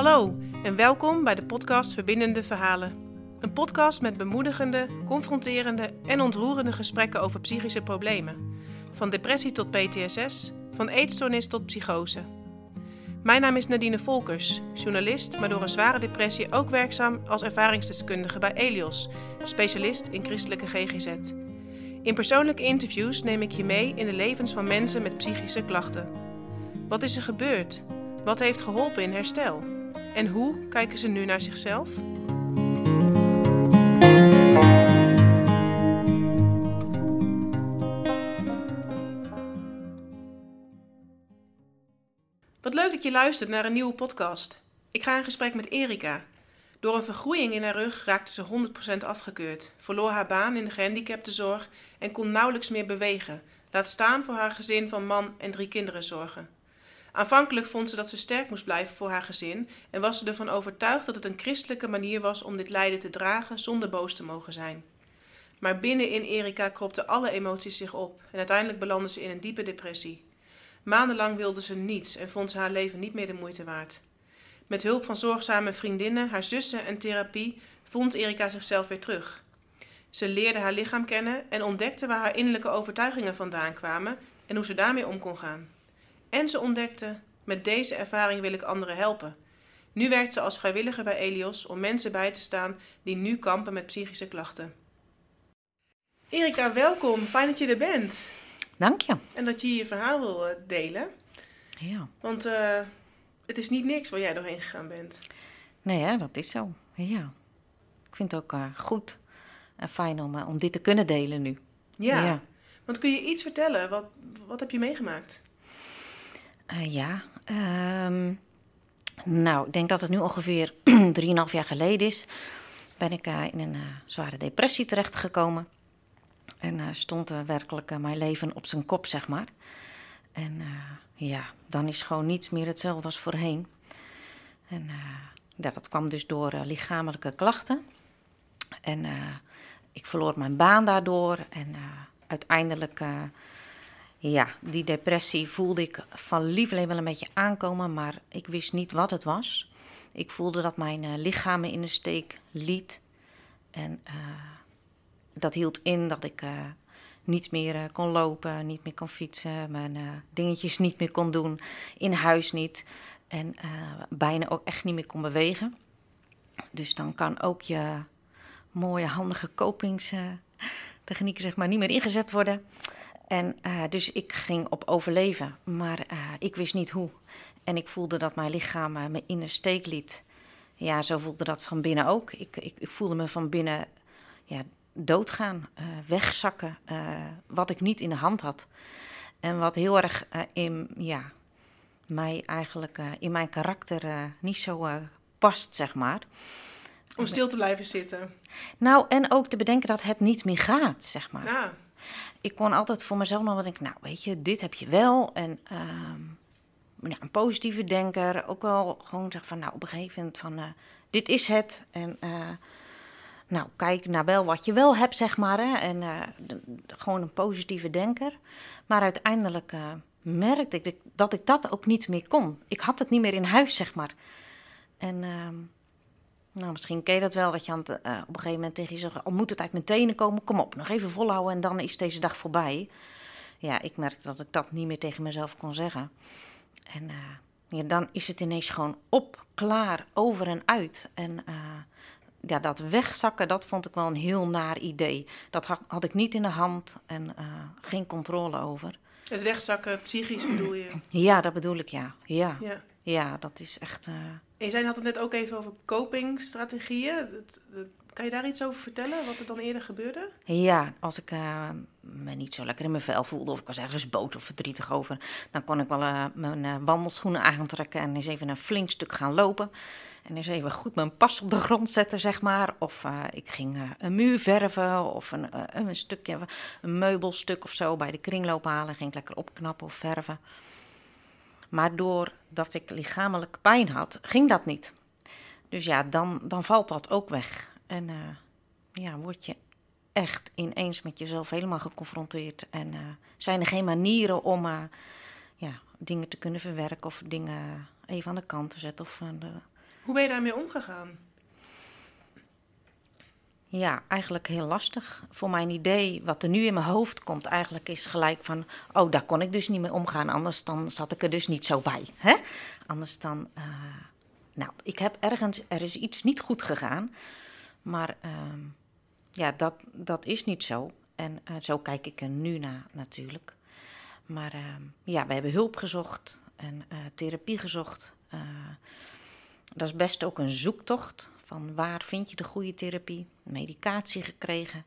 Hallo en welkom bij de podcast Verbindende Verhalen. Een podcast met bemoedigende, confronterende en ontroerende gesprekken over psychische problemen. Van depressie tot PTSS, van eetstoornis tot psychose. Mijn naam is Nadine Volkers, journalist, maar door een zware depressie ook werkzaam als ervaringsdeskundige bij Elios, specialist in christelijke GGZ. In persoonlijke interviews neem ik je mee in de levens van mensen met psychische klachten. Wat is er gebeurd? Wat heeft geholpen in herstel? En hoe kijken ze nu naar zichzelf? Wat leuk dat je luistert naar een nieuwe podcast. Ik ga in gesprek met Erika. Door een vergroeiing in haar rug raakte ze 100% afgekeurd, verloor haar baan in de gehandicaptenzorg en kon nauwelijks meer bewegen, laat staan voor haar gezin van man en drie kinderen zorgen. Aanvankelijk vond ze dat ze sterk moest blijven voor haar gezin en was ze ervan overtuigd dat het een christelijke manier was om dit lijden te dragen zonder boos te mogen zijn. Maar binnenin Erika kropten alle emoties zich op en uiteindelijk belandde ze in een diepe depressie. Maandenlang wilde ze niets en vond ze haar leven niet meer de moeite waard. Met hulp van zorgzame vriendinnen, haar zussen en therapie vond Erika zichzelf weer terug. Ze leerde haar lichaam kennen en ontdekte waar haar innerlijke overtuigingen vandaan kwamen en hoe ze daarmee om kon gaan. En ze ontdekte: met deze ervaring wil ik anderen helpen. Nu werkt ze als vrijwilliger bij Elios om mensen bij te staan die nu kampen met psychische klachten. Erika, welkom. Fijn dat je er bent. Dank je. En dat je je verhaal wil eh, delen. Ja. Want uh, het is niet niks waar jij doorheen gegaan bent. Nee, hè, dat is zo. Ja. Ik vind het ook uh, goed en fijn om, om dit te kunnen delen nu. Ja. ja. Want kun je iets vertellen? Wat, wat heb je meegemaakt? Uh, ja, um, nou, ik denk dat het nu ongeveer 3,5 jaar geleden is. Ben ik uh, in een uh, zware depressie terechtgekomen. En stond werkelijk mijn leven op zijn kop, zeg maar. En ja, dan is gewoon niets meer hetzelfde als voorheen. En ja, dat kwam dus door lichamelijke klachten. En ik verloor mijn baan daardoor. En uiteindelijk ja, die depressie voelde ik van lieveling wel een beetje aankomen, maar ik wist niet wat het was. Ik voelde dat mijn uh, lichaam me in de steek liet. En uh, dat hield in dat ik uh, niet meer kon lopen, niet meer kon fietsen, mijn dingetjes niet meer kon doen, in huis niet. En bijna ook echt niet meer kon bewegen. Dus dan kan ook je mooie, handige kopingstechnieken zeg maar, niet meer ingezet worden. En uh, dus ik ging op overleven, maar uh, ik wist niet hoe. En ik voelde dat mijn lichaam uh, me in een steek liet. Ja, zo voelde dat van binnen ook. Ik, ik, ik voelde me van binnen ja, doodgaan, wegzakken, wat ik niet in de hand had. En wat heel erg in ja, mij eigenlijk, in mijn karakter niet zo past, zeg maar. Om stil te blijven zitten. Nou, en ook te bedenken dat het niet meer gaat, zeg maar. Ja ik kon altijd voor mezelf nog wel denken, nou weet je, dit heb je wel. En uh, ja, een positieve denker, ook wel gewoon zeggen van, nou op een gegeven moment van, uh, dit is het. En uh, nou, kijk naar wel wat je wel hebt, zeg maar. Hè? En de, gewoon een positieve denker. Maar uiteindelijk merkte ik dat ik dat ook niet meer kon. Ik had het niet meer in huis, zeg maar. En ehm, nou, misschien ken je dat wel, dat je aan het, uh, op een gegeven moment tegen je zegt... al moet het uit mijn tenen komen, kom op, nog even volhouden en dan is deze dag voorbij. Ja, ik merkte dat ik dat niet meer tegen mezelf kon zeggen. En uh, ja, dan is het ineens gewoon op, klaar, over en uit. En uh, ja, dat wegzakken, dat vond ik wel een heel naar idee. Dat had, had ik niet in de hand en geen controle over. Het wegzakken, psychisch bedoel je? Ja, dat bedoel ik, ja. Ja, ja. Ja dat is echt... En jij had het net ook even over copingstrategieën. Kan je daar iets over vertellen, wat er dan eerder gebeurde? Ja, als ik uh, me niet zo lekker in mijn vel voelde of ik was ergens boos of verdrietig over, dan kon ik wel uh, mijn uh, wandelschoenen aantrekken en eens even een flink stuk gaan lopen. En eens even goed mijn pas op de grond zetten, zeg maar. Of ik ging een muur verven of een, een stukje, een meubelstuk of zo bij de kringloop halen. Ging ik lekker opknappen of verven. Maar doordat ik lichamelijk pijn had, ging dat niet. Dus ja, dan, dan valt dat ook weg. En uh, ja, word je echt ineens met jezelf helemaal geconfronteerd. En uh, zijn er geen manieren om uh, ja, dingen te kunnen verwerken of dingen even aan de kant te zetten of Hoe ben je daarmee omgegaan? Ja, eigenlijk heel lastig. Voor mijn idee, wat er nu in mijn hoofd komt, eigenlijk is gelijk van... oh, daar kon ik dus niet mee omgaan, anders dan zat ik er dus niet zo bij. Hè? Anders dan... Uh, nou, ik heb ergens... Er is iets niet goed gegaan, maar uh, ja, dat, dat is niet zo. En uh, zo kijk ik er nu naar natuurlijk. Maar ehm, ja, we hebben hulp gezocht en eh, therapie gezocht. dat is best ook een zoektocht van waar vind je de goede therapie, medicatie gekregen.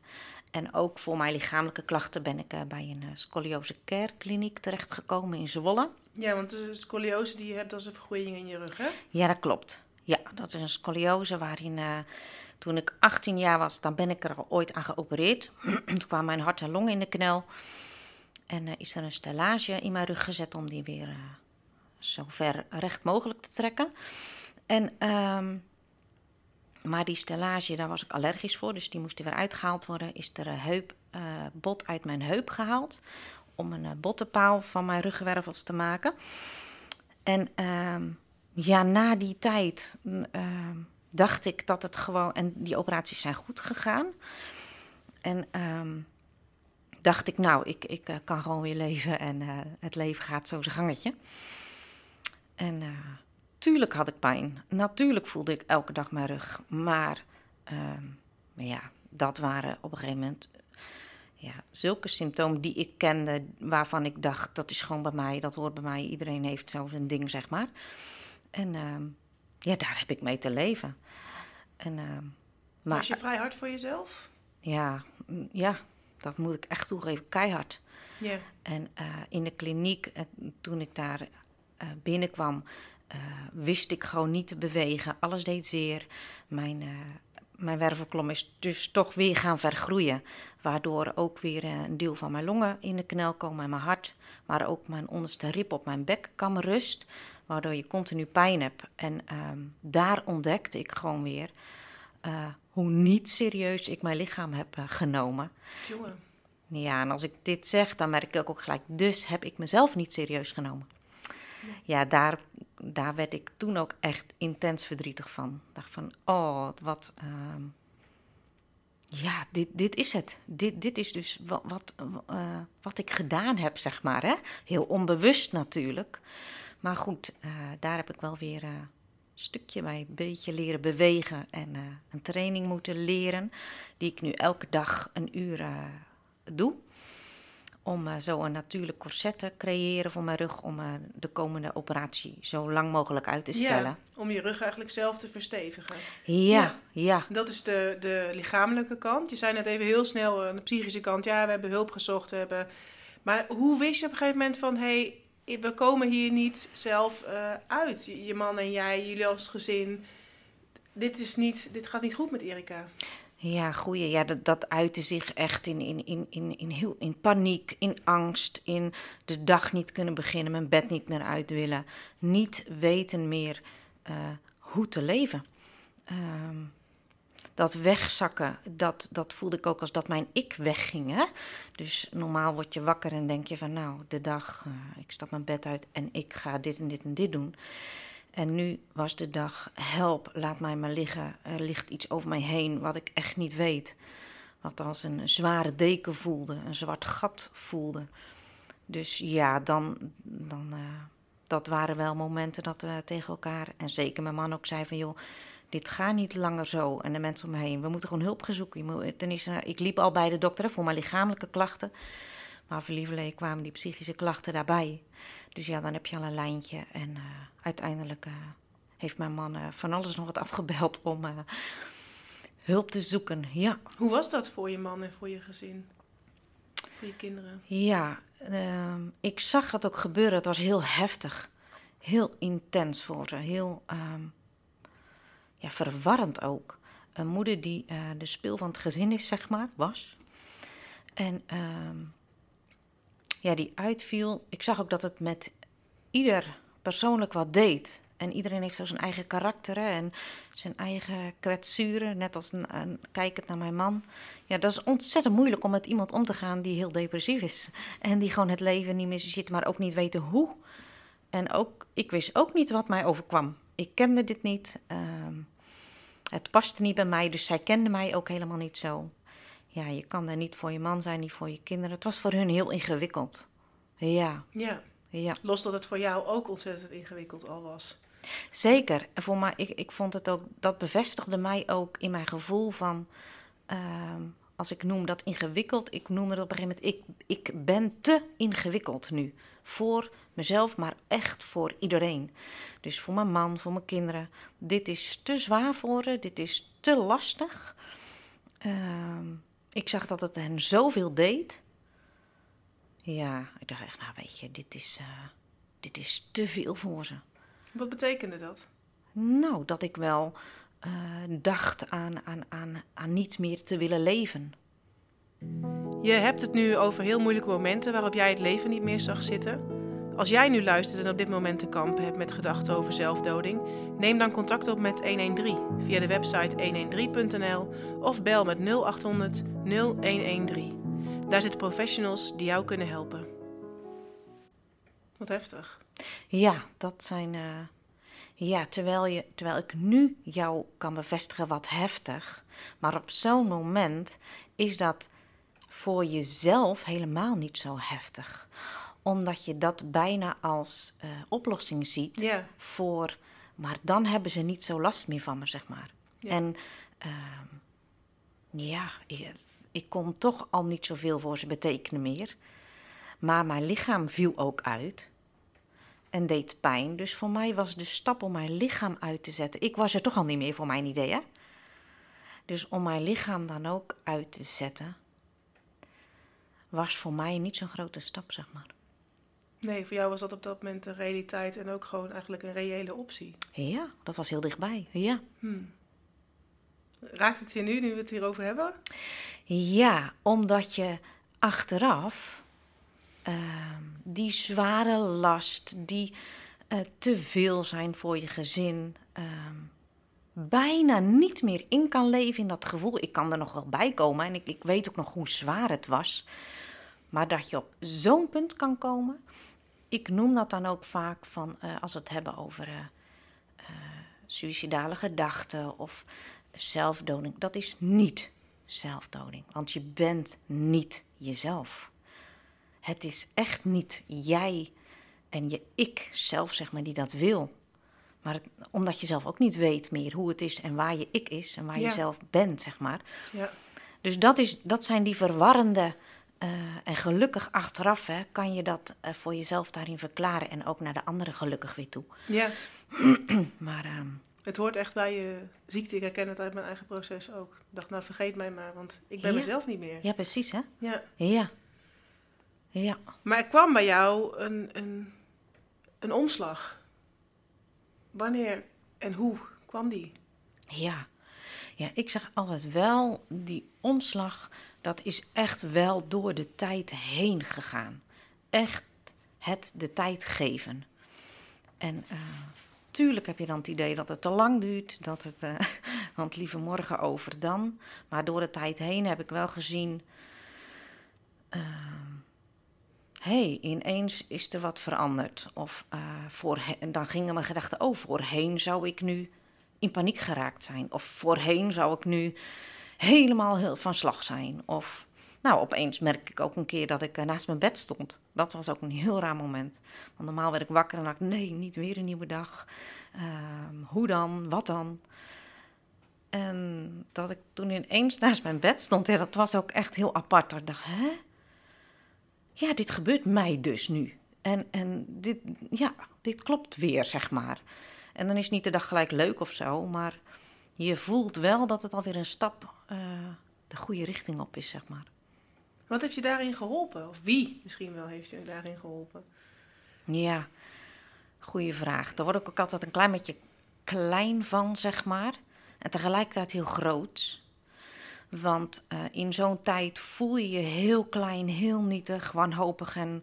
En ook voor mijn lichamelijke klachten ben ik uh, bij een uh, scoliose care kliniek terechtgekomen in Zwolle. Ja, want de scoliose die je hebt, dat is een vergroeiing in je rug, hè? Ja, dat klopt. Ja, dat is een scoliose waarin uh, toen ik 18 jaar was, dan ben ik er al ooit aan geopereerd. toen kwam mijn hart en longen in de knel. En is er een stellage in mijn rug gezet om die weer zo ver recht mogelijk te trekken. En... Um, maar die stellage, daar was ik allergisch voor, dus die moest er weer uitgehaald worden. Is er een heup, uh, bot uit mijn heup gehaald om een uh, bottenpaal van mijn ruggenwervels te maken. En uh, ja, na die tijd ehm, dacht ik dat het gewoon... En die operaties zijn goed gegaan. En ehm, dacht ik, nou, ik, ik uh, kan gewoon weer leven en het leven gaat zo zijn gangetje. En Natuurlijk had ik pijn. Natuurlijk voelde ik elke dag mijn rug. Maar, uh, ja, dat waren op een gegeven moment ja, zulke symptomen die ik kende, waarvan ik dacht, dat is gewoon bij mij, dat hoort bij mij, iedereen heeft zo zijn ding, zeg maar. En uh, ja, daar heb ik mee te leven. En, uh, maar, Was je vrij hard voor jezelf? Ja, ja, dat moet ik echt toegeven, keihard. Ja. En uh, in de kliniek, eh, toen ik daar binnenkwam, uh, wist ik gewoon niet te bewegen. Alles deed zeer. Mijn, uh, mijn wervelklom is dus toch weer gaan vergroeien. Waardoor ook weer uh, een deel van mijn longen in de knel komen en mijn hart. Maar ook mijn onderste rib op mijn bek kan rust. Waardoor je continu pijn hebt. En ehm, daar ontdekte ik gewoon weer hoe niet serieus ik mijn lichaam heb genomen. Jongen. Ja, en als ik dit zeg, dan merk ik ook gelijk. Dus heb ik mezelf niet serieus genomen. Ja, daar daar werd ik toen ook echt intens verdrietig van. Ik dacht van, oh, wat. Uh, ja, dit, dit is het. Dit, dit is dus wat, wat, uh, wat ik gedaan heb, zeg maar. Hè? Heel onbewust natuurlijk. Maar goed, uh, daar heb ik wel weer uh, een stukje bij een beetje leren bewegen. En een training moeten leren, die ik nu elke dag een uur doe om uh, zo een natuurlijk corset te creëren voor mijn rug, om uh, de komende operatie zo lang mogelijk uit te stellen. Ja, om je rug eigenlijk zelf te verstevigen. Ja, ja. Dat is de, de lichamelijke kant. Je zei net even heel snel uh, de psychische kant. Ja, we hebben hulp gezocht. We hebben... Maar hoe wist je op een gegeven moment van, hé, hey, we komen hier niet zelf uit? Je man en jij, jullie als gezin. Dit, is niet, dit gaat niet goed met Erika. Ja, goeie. Ja, dat, dat uitte zich echt in, in, in, in, in, heel, in paniek, in angst, in de dag niet kunnen beginnen, mijn bed niet meer uit willen, niet weten meer uh, hoe te leven. Uh, dat wegzakken, dat, dat voelde ik ook als dat mijn ik wegging. Hè? Dus normaal word je wakker en denk je van nou, de dag, uh, ik stap mijn bed uit en ik ga dit en dit en dit doen. En nu was de dag, help, laat mij maar liggen. Er ligt iets over mij heen wat ik echt niet weet. Wat als een zware deken voelde, een zwart gat voelde. Dus ja, dan, dan uh, dat waren wel momenten dat we tegen elkaar, en zeker mijn man ook zei van joh, dit gaat niet langer zo. En de mensen om me heen, we moeten gewoon hulp gaan zoeken. Ten eerste, ik liep al bij de dokter voor mijn lichamelijke klachten. Maar voor lieverlee kwamen die psychische klachten daarbij. Dus ja, dan heb je al een lijntje. En uh, uiteindelijk uh, heeft mijn man uh, van alles nog wat afgebeld om hulp te zoeken. Ja. Hoe was dat voor je man en voor je gezin? Voor je kinderen? Ja, ehm, ik zag dat ook gebeuren. Het was heel heftig. Heel intens voor ze. Heel um, ja, verwarrend ook. Een moeder die de speel van het gezin is, zeg maar, was. En um, ja, die uitviel. Ik zag ook dat het met ieder persoonlijk wat deed. En iedereen heeft zo zijn eigen karakter en zijn eigen kwetsuren. Net als een, kijkend naar mijn man. Ja, dat is ontzettend moeilijk om met iemand om te gaan die heel depressief is. En die gewoon het leven niet meer zit, maar ook niet weten hoe. En ook, ik wist ook niet wat mij overkwam. Ik kende dit niet. Uh, Het paste niet bij mij, dus zij kende mij ook helemaal niet zo. Ja, je kan daar niet voor je man zijn, niet voor je kinderen. Het was voor hun heel ingewikkeld. Ja, Ja, ja. los dat het voor jou ook ontzettend ingewikkeld al was. Zeker. En voor mij, ik, ik vond het ook, dat bevestigde mij ook in mijn gevoel van, ehm, als ik noem dat ingewikkeld, ik noemde dat op een gegeven moment, ik, ik ben te ingewikkeld nu. Voor mezelf, maar echt voor iedereen. Dus voor mijn man, voor mijn kinderen. Dit is te zwaar voor ze, dit is te lastig. Ehm, ik zag dat het hen zoveel deed. Ja, ik dacht echt, nou weet je, dit is, eh, dit is te veel voor ze. Wat betekende dat? Nou, dat ik wel eh, dacht aan, aan, aan, aan niet meer te willen leven. Je hebt het nu over heel moeilijke momenten waarop jij het leven niet meer zag zitten. Als jij nu luistert en op dit moment te kampen hebt met gedachten over zelfdoding, neem dan contact op met 113 via de website 113.nl of bel met 0800 0113. Daar zitten professionals die jou kunnen helpen. Wat heftig. Ja, dat zijn. eh, ja, terwijl, je, terwijl ik nu jou kan bevestigen wat heftig. Maar op zo'n moment is dat voor jezelf helemaal niet zo heftig. Omdat je dat bijna als eh, oplossing ziet Ja, voor. Maar dan hebben ze niet zo last meer van me, zeg maar. Ja. En ehm, ja, ik, ik kon toch al niet zoveel voor ze betekenen meer. Maar mijn lichaam viel ook uit en deed pijn. Dus voor mij was de stap om mijn lichaam uit te zetten. Ik was er toch al niet meer voor mijn idee, hè? Dus om mijn lichaam dan ook uit te zetten, was voor mij niet zo'n grote stap, zeg maar. Nee, voor jou was dat op dat moment een realiteit en ook gewoon eigenlijk een reële optie. Ja, dat was heel dichtbij. Ja. Raakt het je nu, nu we het hierover hebben? Ja, omdat je achteraf ehm, die zware last, die eh, te veel zijn voor je gezin, ehm, bijna niet meer in kan leven in dat gevoel. Ik kan er nog wel bij komen en ik, ik weet ook nog hoe zwaar het was. Maar dat je op zo'n punt kan komen. Ik noem dat dan ook vaak van eh, als we het hebben over eh, eh, suïcidale gedachten of zelfdoding. Dat is niet zelfdoding, want je bent niet jezelf. Het is echt niet jij en je ik zelf, zeg maar, die dat wil. Maar het- omdat je zelf ook niet weet meer hoe het is en waar je ik is en waar Ja. je zelf bent, zeg maar. Ja. Dus dat, is, dat zijn die verwarrende. Eh, en gelukkig achteraf hè, kan je dat eh, voor jezelf daarin verklaren en ook naar de anderen gelukkig weer toe. ja, Maar ehm, het hoort echt bij je ziekte. Ik herken het uit mijn eigen proces ook. Ik dacht, nou vergeet mij maar, want ik ben Ja. mezelf niet meer. ja, precies hè? Ja. Ja. Ja. Maar er kwam bij jou een, een, een omslag. Wanneer en hoe kwam die? Ja. Ja, ik zeg altijd wel, die omslag, dat is echt wel door de tijd heen gegaan. Echt het de tijd geven. En eh, tuurlijk heb je dan het idee dat het te lang duurt, dat het, eh, want liever morgen over dan. Maar door de tijd heen heb ik wel gezien, hé, hey, ineens is er wat veranderd. Of eh voorhe- en dan gingen mijn gedachten, oh, voorheen zou ik nu in paniek geraakt zijn. Of voorheen zou ik nu helemaal heel van slag zijn. Of, nou, opeens merk ik ook een keer dat ik eh, naast mijn bed stond. Dat was ook een heel raar moment. Want normaal werd ik wakker en dacht nee, niet weer een nieuwe dag. Ehm, hoe dan? Wat dan? En dat ik toen ineens naast mijn bed stond, ja, dat was ook echt heel apart. Ik dacht, hè? Ja, dit gebeurt mij dus nu. En, en dit, ja, dit klopt weer, zeg maar. En dan is niet de dag gelijk leuk of zo, maar je voelt wel dat het alweer een stap eh, de goede richting op is, zeg maar. Wat heeft je daarin geholpen? Of wie misschien wel heeft je daarin geholpen? Ja, goede vraag. Daar word ik ook altijd een klein beetje klein van, zeg maar. En tegelijkertijd heel groot. Want eh, in zo'n tijd voel je je heel klein, heel nietig, wanhopig en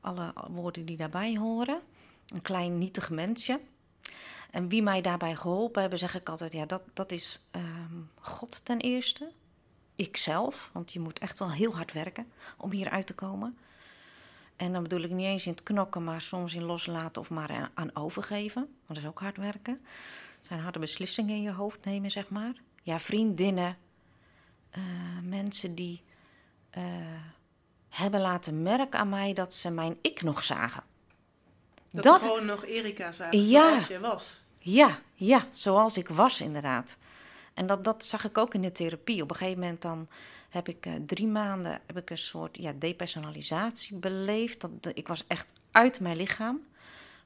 alle woorden die daarbij horen. Een klein nietig mensje. En wie mij daarbij geholpen hebben, zeg ik altijd, ja, dat, dat is ehm, God ten eerste. Ikzelf, want je moet echt wel heel hard werken om hieruit te komen. En dan bedoel ik niet eens in het knokken, maar soms in loslaten of maar aan- overgeven. Want dat is ook hard werken. zijn harde beslissingen in je hoofd nemen, zeg maar. Ja, vriendinnen, eh, mensen die eh, hebben laten merken aan mij dat ze mijn ik nog zagen. Dat, gewoon nog Erika zagen Ja. zoals je was. Ja, ja, zoals ik was inderdaad. En dat, dat zag ik ook in de therapie. Op een gegeven moment dan heb ik eh, drie maanden heb ik een soort ja, depersonalisatie beleefd. Dat, dat- ik was echt uit mijn lichaam.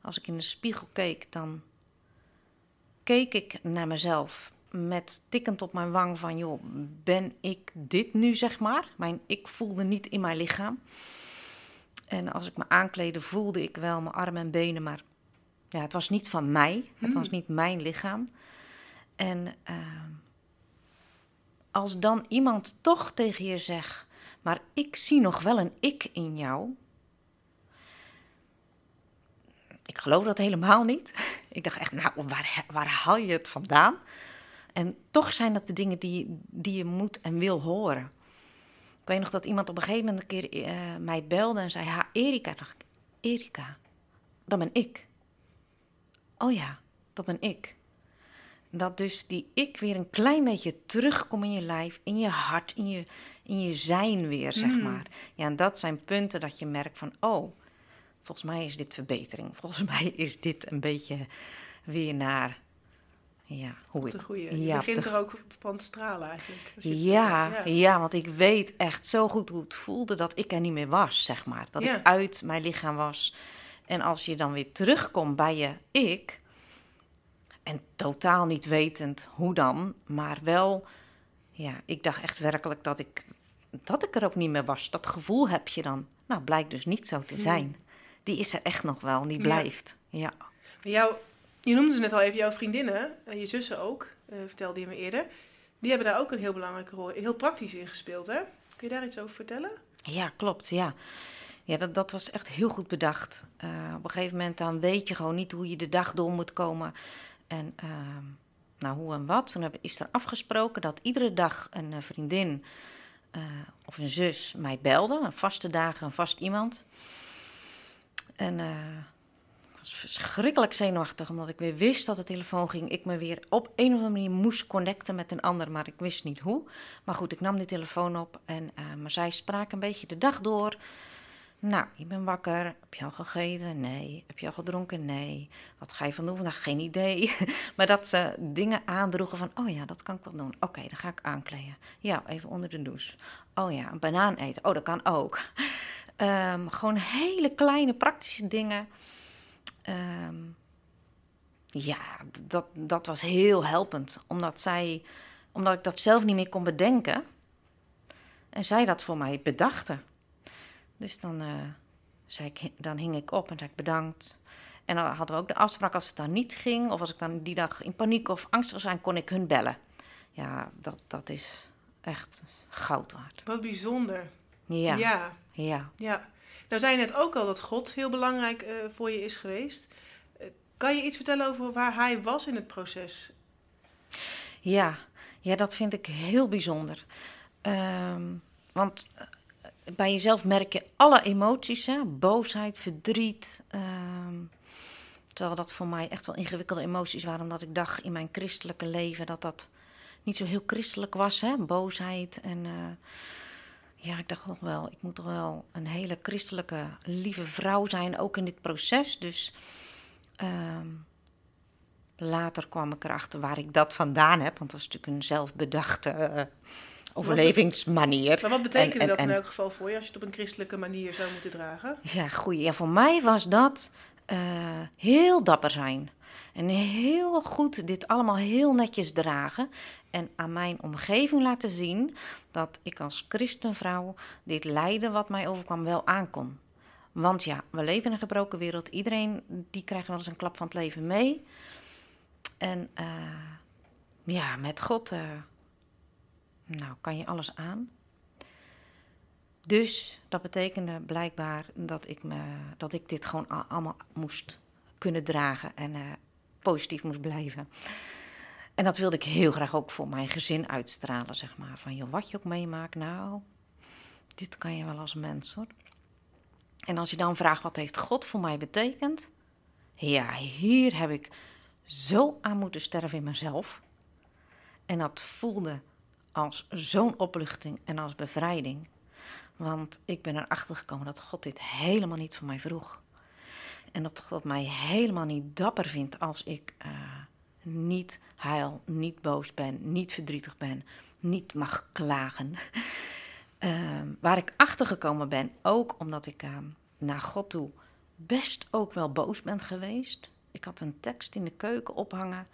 Als ik in de spiegel keek, dan keek ik naar mezelf met tikkend op mijn wang van... joh, ben ik dit nu, zeg maar? Mijn ik voelde niet in mijn lichaam. En als ik me aankleedde, voelde ik wel mijn armen en benen, maar ja, het was niet van mij. Het was Hmm. niet mijn lichaam. En ehm, als dan iemand toch tegen je zegt, maar ik zie nog wel een ik in jou. Ik geloof dat helemaal niet. Ik dacht echt, nou, waar, waar haal je het vandaan? En toch zijn dat de dingen die, die je moet en wil horen. Ik weet nog dat iemand op een gegeven moment een keer eh, mij belde en zei: Ha, Erika. dacht ik: Erika, dat ben ik. Oh ja, dat ben ik. Dat dus die ik weer een klein beetje terugkom in je lijf, in je hart, in je, in je zijn weer, zeg Mm. maar. Ja, en dat zijn punten dat je merkt van: Oh, volgens mij is dit verbetering. Volgens mij is dit een beetje weer naar. Ja, hoe ik De goede. Je Ja, begint de- er ook van te stralen eigenlijk. ja, ja. want ik weet echt zo goed hoe het voelde dat ik er niet meer was, zeg maar. Dat Ja. ik uit mijn lichaam was. En als je dan weer terugkomt bij je ik, en totaal niet wetend hoe dan, maar wel, ja, ik dacht echt werkelijk dat ik, dat ik er ook niet meer was. Dat gevoel heb je dan. Nou, blijkt dus niet zo te Hmm. zijn. Die is er echt nog wel, die blijft. Ja. Je noemde ze net al even, jouw vriendinnen, en je zussen ook, eh, vertelde je me eerder. Die hebben daar ook een heel belangrijke rol, heel praktisch in gespeeld, hè? Kun je daar iets over vertellen? Ja, klopt. Ja, ja dat, dat was echt heel goed bedacht. Eh, op een gegeven moment dan weet je gewoon niet hoe je de dag door moet komen. En ehm, nou, hoe en wat. Toen is er afgesproken dat iedere dag een eh, vriendin eh, of een zus mij belde. Een vaste dagen, een vast iemand. En eh, was verschrikkelijk zenuwachtig, omdat ik weer wist dat de telefoon ging. Ik me weer op een of andere manier moest connecten met een ander, maar ik wist niet hoe. Maar goed, ik nam die telefoon op en eh, maar zij spraken een beetje de dag door. Nou, je bent wakker. Heb je al gegeten? Nee. Heb je al gedronken? Nee. Wat ga je van doen vandaag? Geen idee. maar dat ze dingen aandroegen van, oh ja, dat kan ik wel doen. Oké, dan ga ik aankleden. Ja, even onder de douche. Oh ja, een banaan eten. Oh, dat kan ook. Ehm, gewoon hele kleine praktische dingen. Ehm, ja, dat, dat was heel helpend. Omdat zij, omdat ik dat zelf niet meer kon bedenken. En zij dat voor mij bedachten. Dus dan, eh, zei ik, dan hing ik op en zei ik bedankt. En dan hadden we ook de afspraak als het dan niet ging, of als ik dan die dag in paniek of angstig zou zijn, kon ik hun bellen. Ja, dat, dat is echt goud waard. Wat bijzonder. Ja, ja. ja. ja. Nou zei je net ook al dat God heel belangrijk eh, voor je is geweest. Eh, kan je iets vertellen over waar hij was in het proces? Ja, ja dat vind ik heel bijzonder. Ehm, want eh, bij jezelf merk je alle emoties, hè? boosheid, verdriet. ehm, terwijl dat voor mij echt wel ingewikkelde emoties waren, omdat ik dacht in mijn christelijke leven dat dat niet zo heel christelijk was, hè? boosheid. En ja, ik dacht nog wel, ik moet toch wel een hele christelijke, lieve vrouw zijn, ook in dit proces. Dus ehm, later kwam ik erachter waar ik dat vandaan heb, want dat was natuurlijk een zelfbedachte eh, overlevingsmanier. Maar wat betekende En- en- dat in en- elk geval voor je als je het op een christelijke manier zou moeten dragen? Ja, goeie. Ja, voor mij was dat eh, heel dapper zijn. En heel goed dit allemaal heel netjes dragen. En aan mijn omgeving laten zien dat ik als christenvrouw dit lijden wat mij overkwam wel aankon. Want ja, we leven in een gebroken wereld. Iedereen die krijgt wel eens een klap van het leven mee. En eh, ja, met God eh, nou, kan je alles aan. Dus dat betekende blijkbaar dat ik, me, dat ik dit gewoon allemaal moest kunnen dragen en eh, positief moest blijven. En dat wilde ik heel graag ook voor mijn gezin uitstralen, zeg maar. Van joh, wat je ook meemaakt, nou, dit kan je wel als mens hoor. En als je dan vraagt wat heeft God voor mij betekend? Ja, hier heb ik zo aan moeten sterven in mezelf. En dat voelde als zo'n opluchting en als bevrijding. Want ik ben erachter gekomen dat God dit helemaal niet van mij vroeg. En dat God mij helemaal niet dapper vindt als ik uh, niet huil, niet boos ben, niet verdrietig ben, niet mag klagen. Uh, waar ik achter gekomen ben, ook omdat ik uh, naar God toe best ook wel boos ben geweest. Ik had een tekst in de keuken ophangen.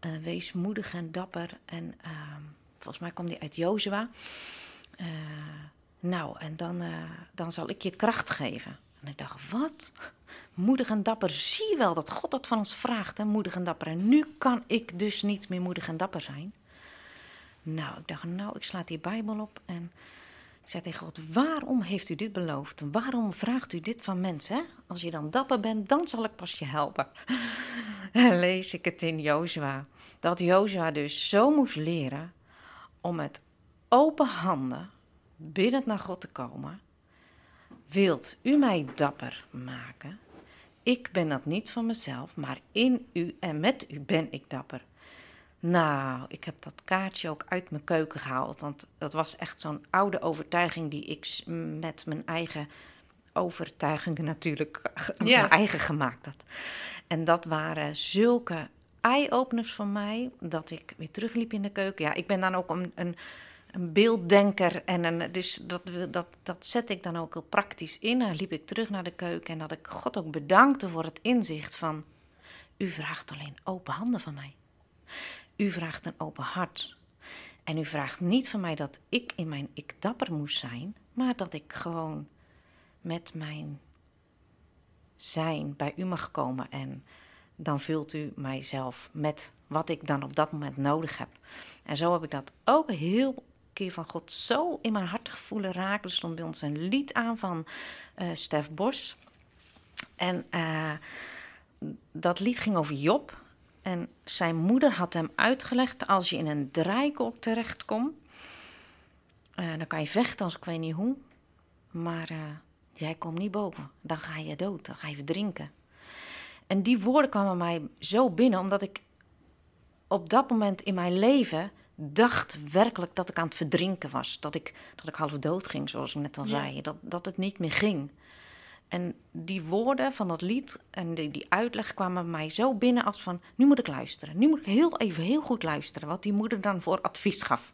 Uh, wees moedig en dapper. En ehm, volgens mij kwam die uit Jozua. Uh, nou, en dan, dan zal ik je kracht geven. En ik dacht, wat? Moedig en dapper. Zie je wel dat God dat van ons vraagt, hè? moedig en dapper. En nu kan ik dus niet meer moedig en dapper zijn. Nou, ik dacht, nou, ik sla die Bijbel op en ik zei tegen God, waarom heeft u dit beloofd? Waarom vraagt u dit van mensen? Als je dan dapper bent, dan zal ik pas je helpen. En lees ik het in Jozua. Dat Jozua dus zo moest leren om met open handen biddend naar God te komen. Wilt u mij dapper maken? Ik ben dat niet van mezelf, maar in u en met u ben ik dapper. Nou, ik heb dat kaartje ook uit mijn keuken gehaald. Want dat was echt zo'n oude overtuiging die ik met mijn eigen overtuigingen natuurlijk ja. mijn eigen gemaakt had. En dat waren zulke eye-openers van mij, dat ik weer terugliep in de keuken. Ja, ik ben dan ook een, een, een beelddenker en een, dus dat, dat, dat zet ik dan ook heel praktisch in. Dan liep ik terug naar de keuken en dat ik God ook bedankte voor het inzicht van... U vraagt alleen open handen van mij. U vraagt een open hart. En u vraagt niet van mij dat ik in mijn ik dapper moest zijn, maar dat ik gewoon met mijn zijn bij u mag komen en dan vult u mijzelf met wat ik dan op dat moment nodig heb. En zo heb ik dat ook heel keer van God zo in mijn hart gevoelen raken. Er stond bij ons een lied aan van uh, Stef Bos. En uh, dat lied ging over Job. En zijn moeder had hem uitgelegd: als je in een draaikolk terechtkomt, uh, dan kan je vechten als ik weet niet hoe. Maar jij komt niet boven. Dan ga je dood, dan ga je verdrinken. En die woorden kwamen mij zo binnen, omdat ik op dat moment in mijn leven dacht werkelijk dat ik aan het verdrinken was. Dat ik, dat ik half dood ging, zoals ik net al ja. zei. Dat, dat het niet meer ging. En die woorden van dat lied en die, die uitleg kwamen mij zo binnen als van... nu moet ik luisteren. Nu moet ik heel even heel goed luisteren wat die moeder dan voor advies gaf.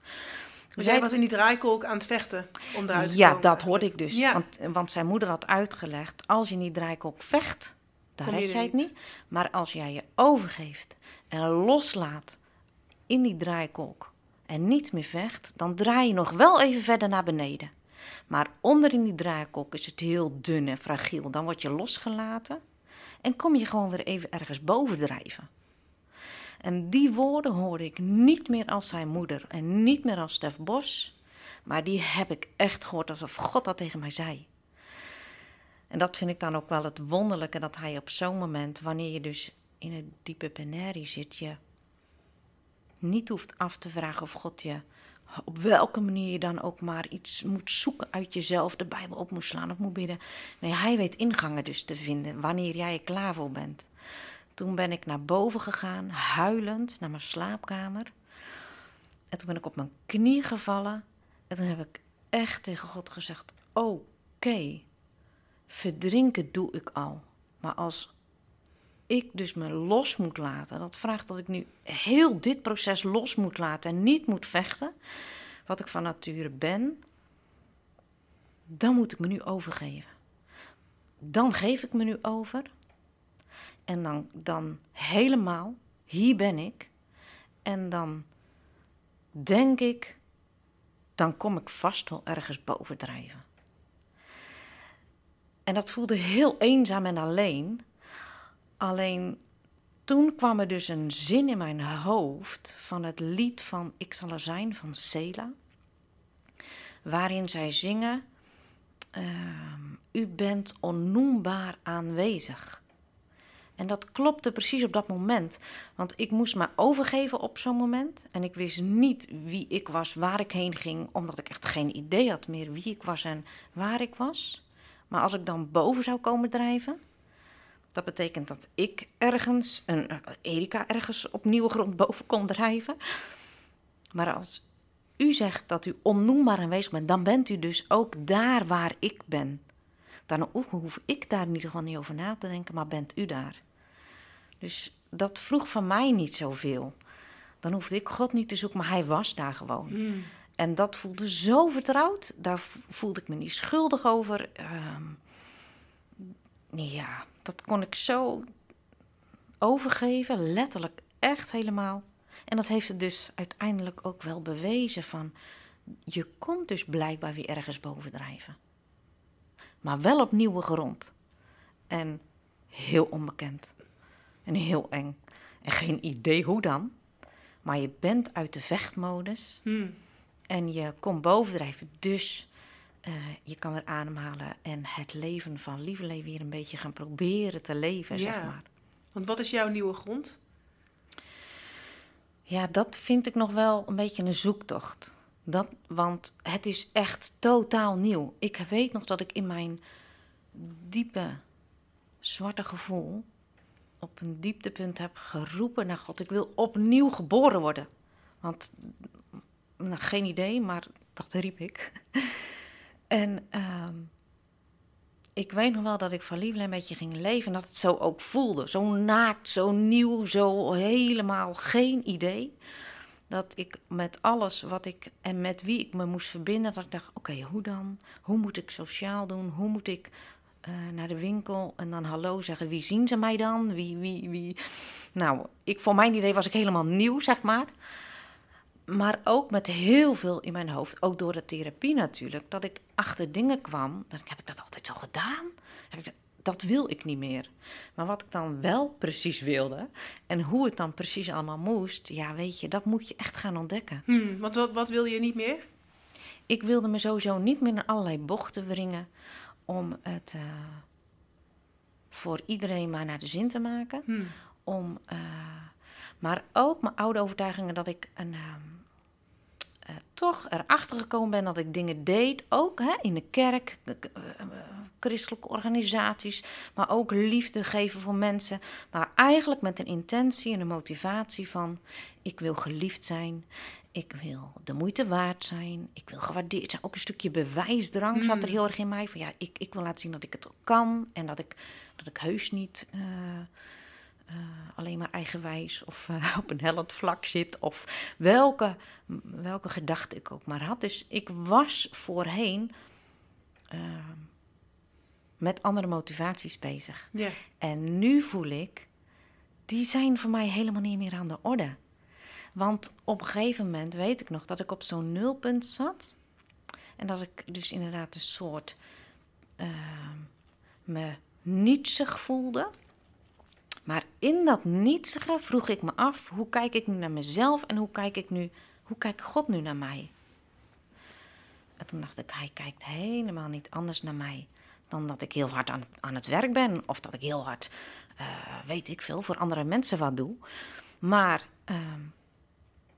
Dus jij was in die draaikolk aan het vechten om eruit te ja, komen? Ja, dat hoorde ik dus. Ja. Want, want zijn moeder had uitgelegd, als je in die draaikolk vecht, dan red jij het niet. Maar als jij je overgeeft en loslaat in die draaikolk en niet meer vecht... dan draai je nog wel even verder naar beneden. Maar onder in die draaikolk is het heel dun en fragiel. Dan word je losgelaten en kom je gewoon weer even ergens boven drijven. En die woorden hoorde ik niet meer als zijn moeder en niet meer als Stef Bos, maar die heb ik echt gehoord alsof God dat tegen mij zei. En dat vind ik dan ook wel het wonderlijke, dat hij op zo'n moment, wanneer je dus in een diepe penarie zit, je niet hoeft af te vragen of God je op welke manier je dan ook maar iets moet zoeken uit jezelf, de Bijbel op moet slaan of moet bidden. Nee, hij weet ingangen dus te vinden wanneer jij er klaar voor bent. Toen ben ik naar boven gegaan, huilend, naar mijn slaapkamer. En toen ben ik op mijn knie gevallen. En toen heb ik echt tegen God gezegd: Oké, verdrinken doe ik al. Maar als ik dus me los moet laten. Dat vraagt dat ik nu heel dit proces los moet laten en niet moet vechten, wat ik van nature ben. Dan moet ik me nu overgeven. Dan geef ik me nu over. En dan, dan helemaal, hier ben ik. En dan denk ik, dan kom ik vast wel ergens bovendrijven. En dat voelde heel eenzaam en alleen. Alleen toen kwam er dus een zin in mijn hoofd van het lied van Ik zal er zijn van Sela. Waarin zij zingen: uh, U bent onnoembaar aanwezig. En dat klopte precies op dat moment. Want ik moest me overgeven op zo'n moment. En ik wist niet wie ik was, waar ik heen ging, omdat ik echt geen idee had meer wie ik was en waar ik was. Maar als ik dan boven zou komen drijven, Dat betekent dat ik ergens, een, uh, Erika ergens op nieuwe grond boven kon drijven. Maar als u zegt dat u onnoembaar aanwezig bent, dan bent u dus ook daar waar ik ben. Dan hoef ik daar in ieder geval niet over na te denken, maar bent u daar. Dus dat vroeg van mij niet zoveel. Dan hoefde ik God niet te zoeken, maar hij was daar gewoon. Hmm. En dat voelde zo vertrouwd. Daar voelde ik me niet schuldig over. Um, ja, dat kon ik zo overgeven, letterlijk echt helemaal. En dat heeft het dus uiteindelijk ook wel bewezen van... je komt dus blijkbaar weer ergens bovendrijven. Maar wel op nieuwe grond. En heel onbekend. En heel eng. En geen idee hoe dan. Maar je bent uit de vechtmodus. Hmm. En je komt bovendrijven. Dus uh, je kan weer ademhalen. En het leven van lieverlee weer een beetje gaan proberen te leven, Ja. zeg maar. Want wat is jouw nieuwe grond? Ja, dat vind ik nog wel een beetje een zoektocht. Dat, want het is echt totaal nieuw. Ik weet nog dat ik in mijn diepe zwarte gevoel op een dieptepunt heb geroepen naar God. Ik wil opnieuw geboren worden. Want, nou, geen idee, maar dat riep ik. En ehm, ik weet nog wel dat ik van liefde een beetje ging leven. En dat het zo ook voelde. Zo naakt, zo nieuw, zo helemaal geen idee. Dat ik met alles wat ik en met wie ik me moest verbinden, dat ik dacht: oké, hoe dan? Hoe moet ik sociaal doen? Hoe moet ik uh, naar de winkel en dan hallo zeggen? Wie zien ze mij dan? Wie, wie, wie? Nou, ik, voor mijn idee was ik helemaal nieuw, zeg maar. Maar ook met heel veel in mijn hoofd, ook door de therapie natuurlijk, dat ik achter dingen kwam. Dan heb ik dat altijd zo gedaan. Heb ik dat, dat wil ik niet meer. Maar wat ik dan wel precies wilde en hoe het dan precies allemaal moest, ja, weet je, dat moet je echt gaan ontdekken. Hmm, want wat, wat wil je niet meer? Ik wilde me sowieso niet meer in allerlei bochten wringen om het uh, voor iedereen maar naar de zin te maken. Hmm. Om, uh, maar ook mijn oude overtuigingen dat ik een. Uh, uh, toch erachter gekomen ben dat ik dingen deed, ook hè, in de kerk, uh, christelijke organisaties, maar ook liefde geven voor mensen. Maar eigenlijk met een intentie en een motivatie van: ik wil geliefd zijn, ik wil de moeite waard zijn, ik wil gewaardeerd zijn. Ook een stukje bewijsdrang mm. zat er heel erg in mij. Van ja, ik, ik wil laten zien dat ik het ook kan en dat ik, dat ik heus niet. Uh, uh, alleen maar eigenwijs of uh, op een hellend vlak zit. Of welke, welke gedachte ik ook maar had. Dus ik was voorheen uh, met andere motivaties bezig. Yeah. En nu voel ik, die zijn voor mij helemaal niet meer aan de orde. Want op een gegeven moment weet ik nog dat ik op zo'n nulpunt zat. En dat ik dus inderdaad een soort me nietsig voelde. Maar in dat nietsige vroeg ik me af, hoe kijk ik nu naar mezelf en hoe kijk ik nu, hoe kijkt God nu naar mij? En toen dacht ik, hij kijkt helemaal niet anders naar mij dan dat ik heel hard aan, het werk ben of dat ik heel hard, uh, weet ik veel, voor andere mensen wat doe. Maar uh,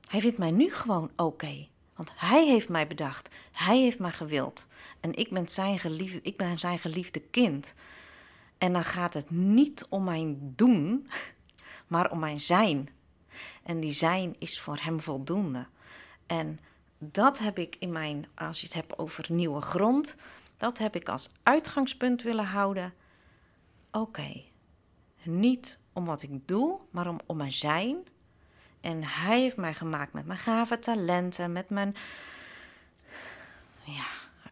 hij vindt mij nu gewoon oké. Want hij heeft mij bedacht, hij heeft mij gewild en ik ben zijn ik ben zijn geliefde kind. En dan gaat het niet om mijn doen, maar om mijn zijn. En die zijn is voor hem voldoende. En dat heb ik in mijn, als je het hebt over nieuwe grond, dat heb ik als uitgangspunt willen houden. Oké, niet om wat ik doe, maar om, om mijn zijn. En hij heeft mij gemaakt met mijn gave talenten, met mijn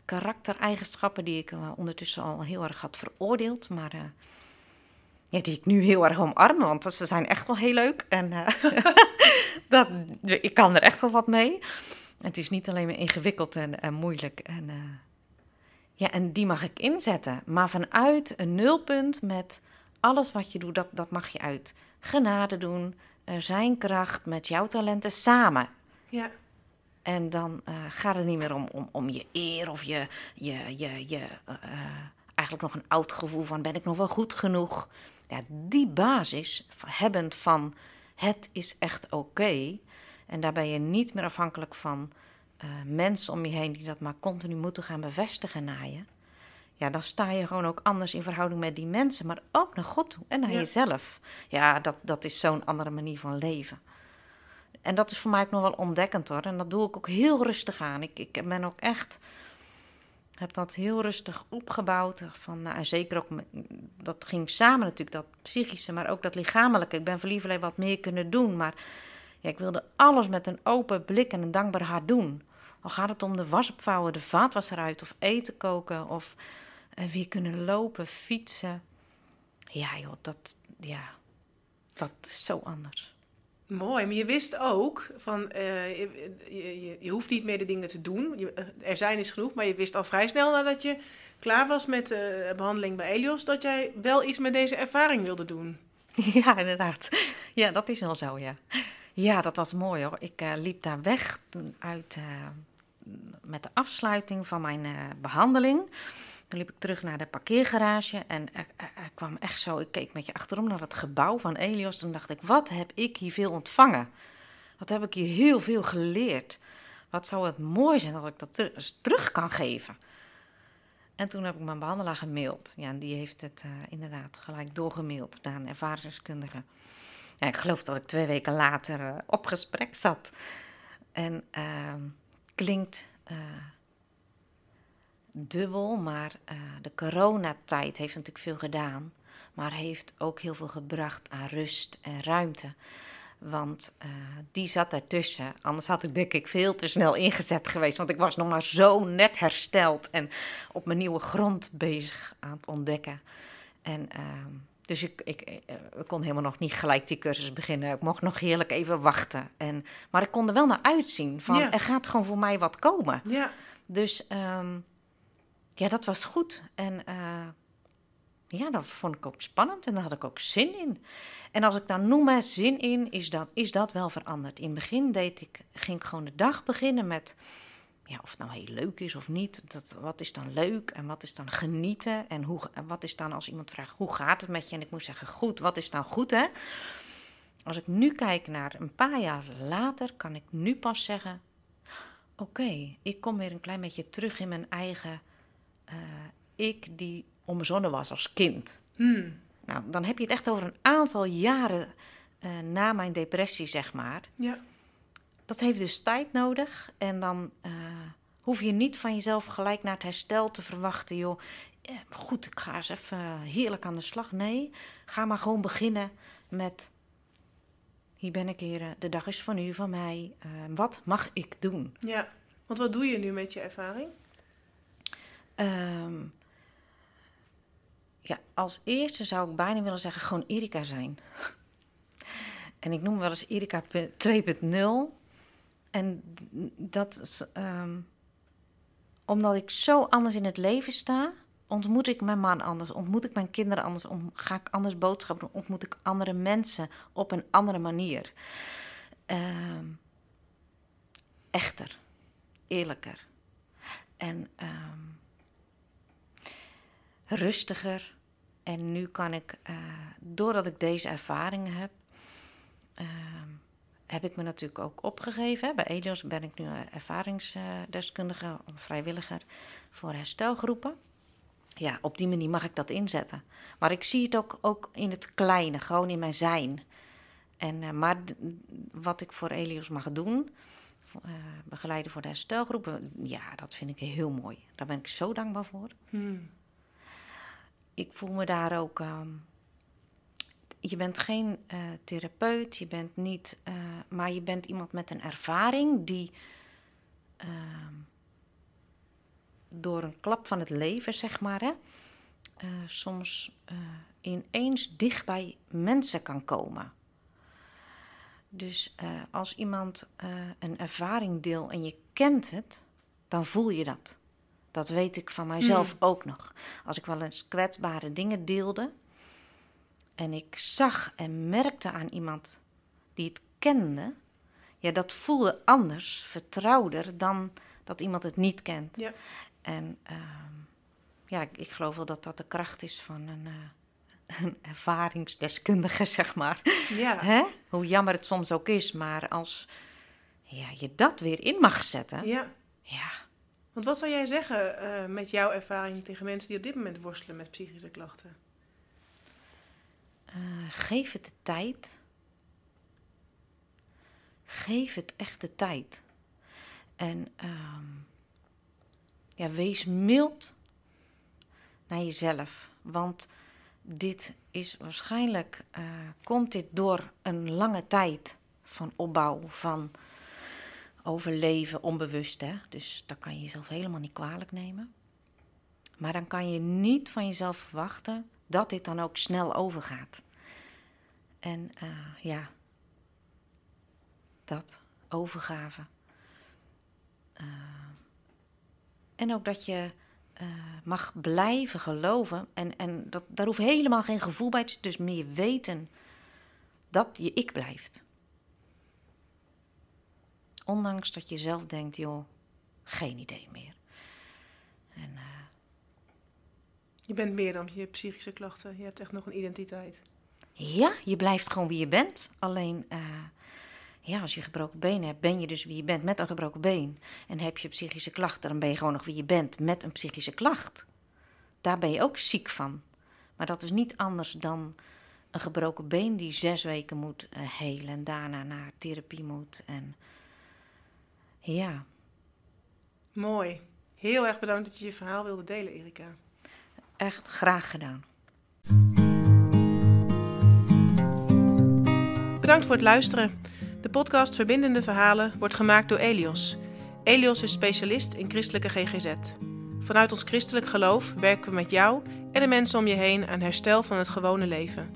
karaktereigenschappen die ik uh, ondertussen al heel erg had veroordeeld, maar uh, ja, die ik nu heel erg omarm, want ze zijn echt wel heel leuk en dat, ik kan er echt wel wat mee. Het is niet alleen maar ingewikkeld en, en moeilijk en ja, en die mag ik inzetten, maar vanuit een nulpunt met alles wat je doet, dat, dat mag je uit genade doen, zijn kracht met jouw talenten samen. Ja. En dan uh, gaat het niet meer om, om, om je eer of je, je, je, je uh, eigenlijk nog een oud gevoel van ben ik nog wel goed genoeg. Ja, die basis hebbend van het is echt oké. Okay, en daar ben je niet meer afhankelijk van uh, mensen om je heen die dat maar continu moeten gaan bevestigen naar je. ja, dan sta je gewoon ook anders in verhouding met die mensen, maar ook naar God toe en naar Ja. jezelf. Ja, dat, dat is zo'n andere manier van leven. En dat is voor mij ook nog wel ontdekkend hoor. En dat doe ik ook heel rustig aan. Ik, ik ben ook echt, heb dat heel rustig opgebouwd. Van, nou, en zeker ook, dat ging samen natuurlijk, dat psychische, maar ook dat lichamelijke. Ik ben voor wat meer kunnen doen. Maar ja, ik wilde alles met een open blik en een dankbaar hart doen. Al gaat het om de was opvouwen, de vaatwasser uit, of eten koken, of eh, weer kunnen lopen, fietsen. Ja joh, dat, ja, dat is zo anders. Mooi, maar je wist ook van eh, je, je, je- hoeft niet meer de dingen te doen. Eh, er zijn is genoeg, maar je wist al vrij snel nadat je klaar was met de behandeling bij Elios dat jij wel iets met deze ervaring wilde doen. Ja, inderdaad. Ja, dat is wel zo, ja. Ja, dat was mooi hoor. Ik eh, liep daar weg uit, eh, met de afsluiting van mijn eh, behandeling. Toen liep ik terug naar de parkeergarage en er, kwam echt zo... Ik keek met je achterom naar het gebouw van Elios. Toen dacht ik, wat heb ik hier veel ontvangen? Wat heb ik hier heel veel geleerd? Wat zou het mooi zijn dat ik dat terug kan geven? En toen heb ik mijn behandelaar gemaild. Ja, en die heeft het eh, inderdaad gelijk doorgemaild naar een ervaringsdeskundige. Ja, ik geloof dat ik twee weken later eh, op gesprek zat. En ehm, klinkt eh, dubbel, maar eh, de coronatijd heeft natuurlijk veel gedaan. Maar heeft ook heel veel gebracht aan rust en ruimte. Want eh, die zat daartussen. Anders had ik denk ik veel te snel ingezet geweest. Want ik was nog maar zo net hersteld en op mijn nieuwe grond bezig aan het ontdekken. En ehm, dus ik, ik, eh, ik kon helemaal nog niet gelijk die cursus beginnen. Ik mocht nog heerlijk even wachten. En, maar ik kon er wel naar uitzien. Van, Ja. Er gaat gewoon voor mij wat komen. Ja, Dus ehm, ja, dat was goed. En eh, ja, dat vond ik ook spannend en daar had ik ook zin in. En als ik dan noem hè, zin in, is dat, is dat wel veranderd. In het begin deed ik, ging ik gewoon de dag beginnen met, ja, of het nou heel leuk is of niet. Dat, wat is dan leuk en wat is dan genieten? En, hoe, wat is dan als iemand vraagt, hoe gaat het met je? En ik moet zeggen, goed, wat is nou goed hè? Als ik nu kijk naar een paar jaar later, kan ik nu pas zeggen, oké, ik kom weer een klein beetje terug in mijn eigen eh, ik die onbezonnen was als kind. Hmm. Nou, dan heb je het echt over een aantal jaren eh, na mijn depressie, zeg maar. ja, Dat heeft dus tijd nodig. En dan eh, hoef je niet van jezelf gelijk naar het herstel te verwachten, joh. eh, goed, ik ga eens even heerlijk aan de slag. Nee, ga maar gewoon beginnen met... Hier ben ik, heren. De dag is van u, van mij. Wat mag ik doen? ja. Want wat doe je nu met je ervaring? Ehm, ja, als eerste zou ik bijna willen zeggen gewoon Erika zijn. En ik noem wel eens Erika pu- 2.0. En dat ehm, omdat ik zo anders in het leven sta, ontmoet ik mijn man anders, ontmoet ik mijn kinderen anders, om, ga ik anders boodschappen doen, ontmoet ik andere mensen op een andere manier. Ehm, echter, eerlijker. En ehm, rustiger. En nu kan ik, eh, doordat ik deze ervaringen heb, ehm, heb ik me natuurlijk ook opgegeven. Bij Elios ben ik nu eh, ervaringsdeskundige, vrijwilliger voor herstelgroepen. Ja, op die manier mag ik dat inzetten. Maar ik zie het ook, ook in het kleine, gewoon in mijn zijn. En, eh, maar wat ik voor Elios mag doen, begeleiden voor de herstelgroepen, ja, dat vind ik heel mooi. Daar ben ik zo dankbaar voor Hmm. Ik voel me daar ook. ehm, je bent geen eh, therapeut, je bent niet. eh, maar je bent iemand met een ervaring die. ehm, door een klap van het leven, zeg maar, hè, eh, soms ineens dicht bij mensen kan komen. Dus als iemand een ervaring deelt en je kent het, dan voel je dat. Dat weet ik van mijzelf ook nog. Als ik wel eens kwetsbare dingen deelde en ik zag en merkte aan iemand die het kende, ja, dat voelde anders, vertrouwder dan dat iemand het niet kent. Ja. En ehm, ja, ik, ik geloof wel dat dat de kracht is van een, eh, een ervaringsdeskundige, zeg maar. Ja. Hè? Hoe jammer het soms ook is, maar als ja, je dat weer in mag zetten, ja. ja, Want wat zou jij zeggen eh, met jouw ervaring tegen mensen die op dit moment worstelen met psychische klachten? Uh, geef het de tijd. Geef het echt de tijd. En uh, ja, wees mild naar jezelf. Want dit is waarschijnlijk, uh, komt dit door een lange tijd van opbouw, van overleven, onbewust. Hè? Dus dat kan je jezelf helemaal niet kwalijk nemen. Maar dan kan je niet van jezelf verwachten dat dit dan ook snel overgaat. En uh, ja, dat, overgave. Uh, en ook dat je uh, mag blijven geloven. En, en dat, daar hoeft helemaal geen gevoel bij. Dus meer weten dat je ik blijft. Ondanks dat je zelf denkt, joh, geen idee meer. En, uh, je bent meer dan je psychische klachten. Je hebt echt nog een identiteit. Ja, je blijft gewoon wie je bent. Alleen, uh, ja, als je gebroken been hebt, ben je dus wie je bent met een gebroken been. En heb je psychische klachten, dan ben je gewoon nog wie je bent met een psychische klacht. Daar ben je ook ziek van. Maar dat is niet anders dan een gebroken been die zes weken moet uh, helen en daarna naar therapie moet. En ja. Mooi. Heel erg bedankt dat je je verhaal wilde delen, Erika. Echt graag gedaan. Bedankt voor het luisteren. De podcast Verbindende Verhalen wordt gemaakt door Elios. Elios is specialist in christelijke GGZ. Vanuit ons christelijk geloof werken we met jou en de mensen om je heen aan herstel van het gewone leven.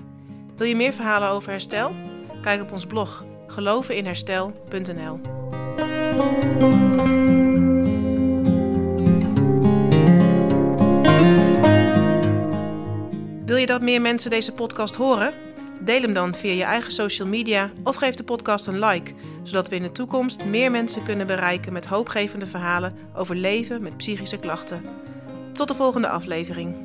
Wil je meer verhalen over herstel? Kijk op ons blog geloveninherstel.nl. Wil je dat meer mensen deze podcast horen? Deel hem dan via je eigen social media of geef de podcast een like, zodat we in de toekomst meer mensen kunnen bereiken met hoopgevende verhalen over leven met psychische klachten. Tot de volgende aflevering.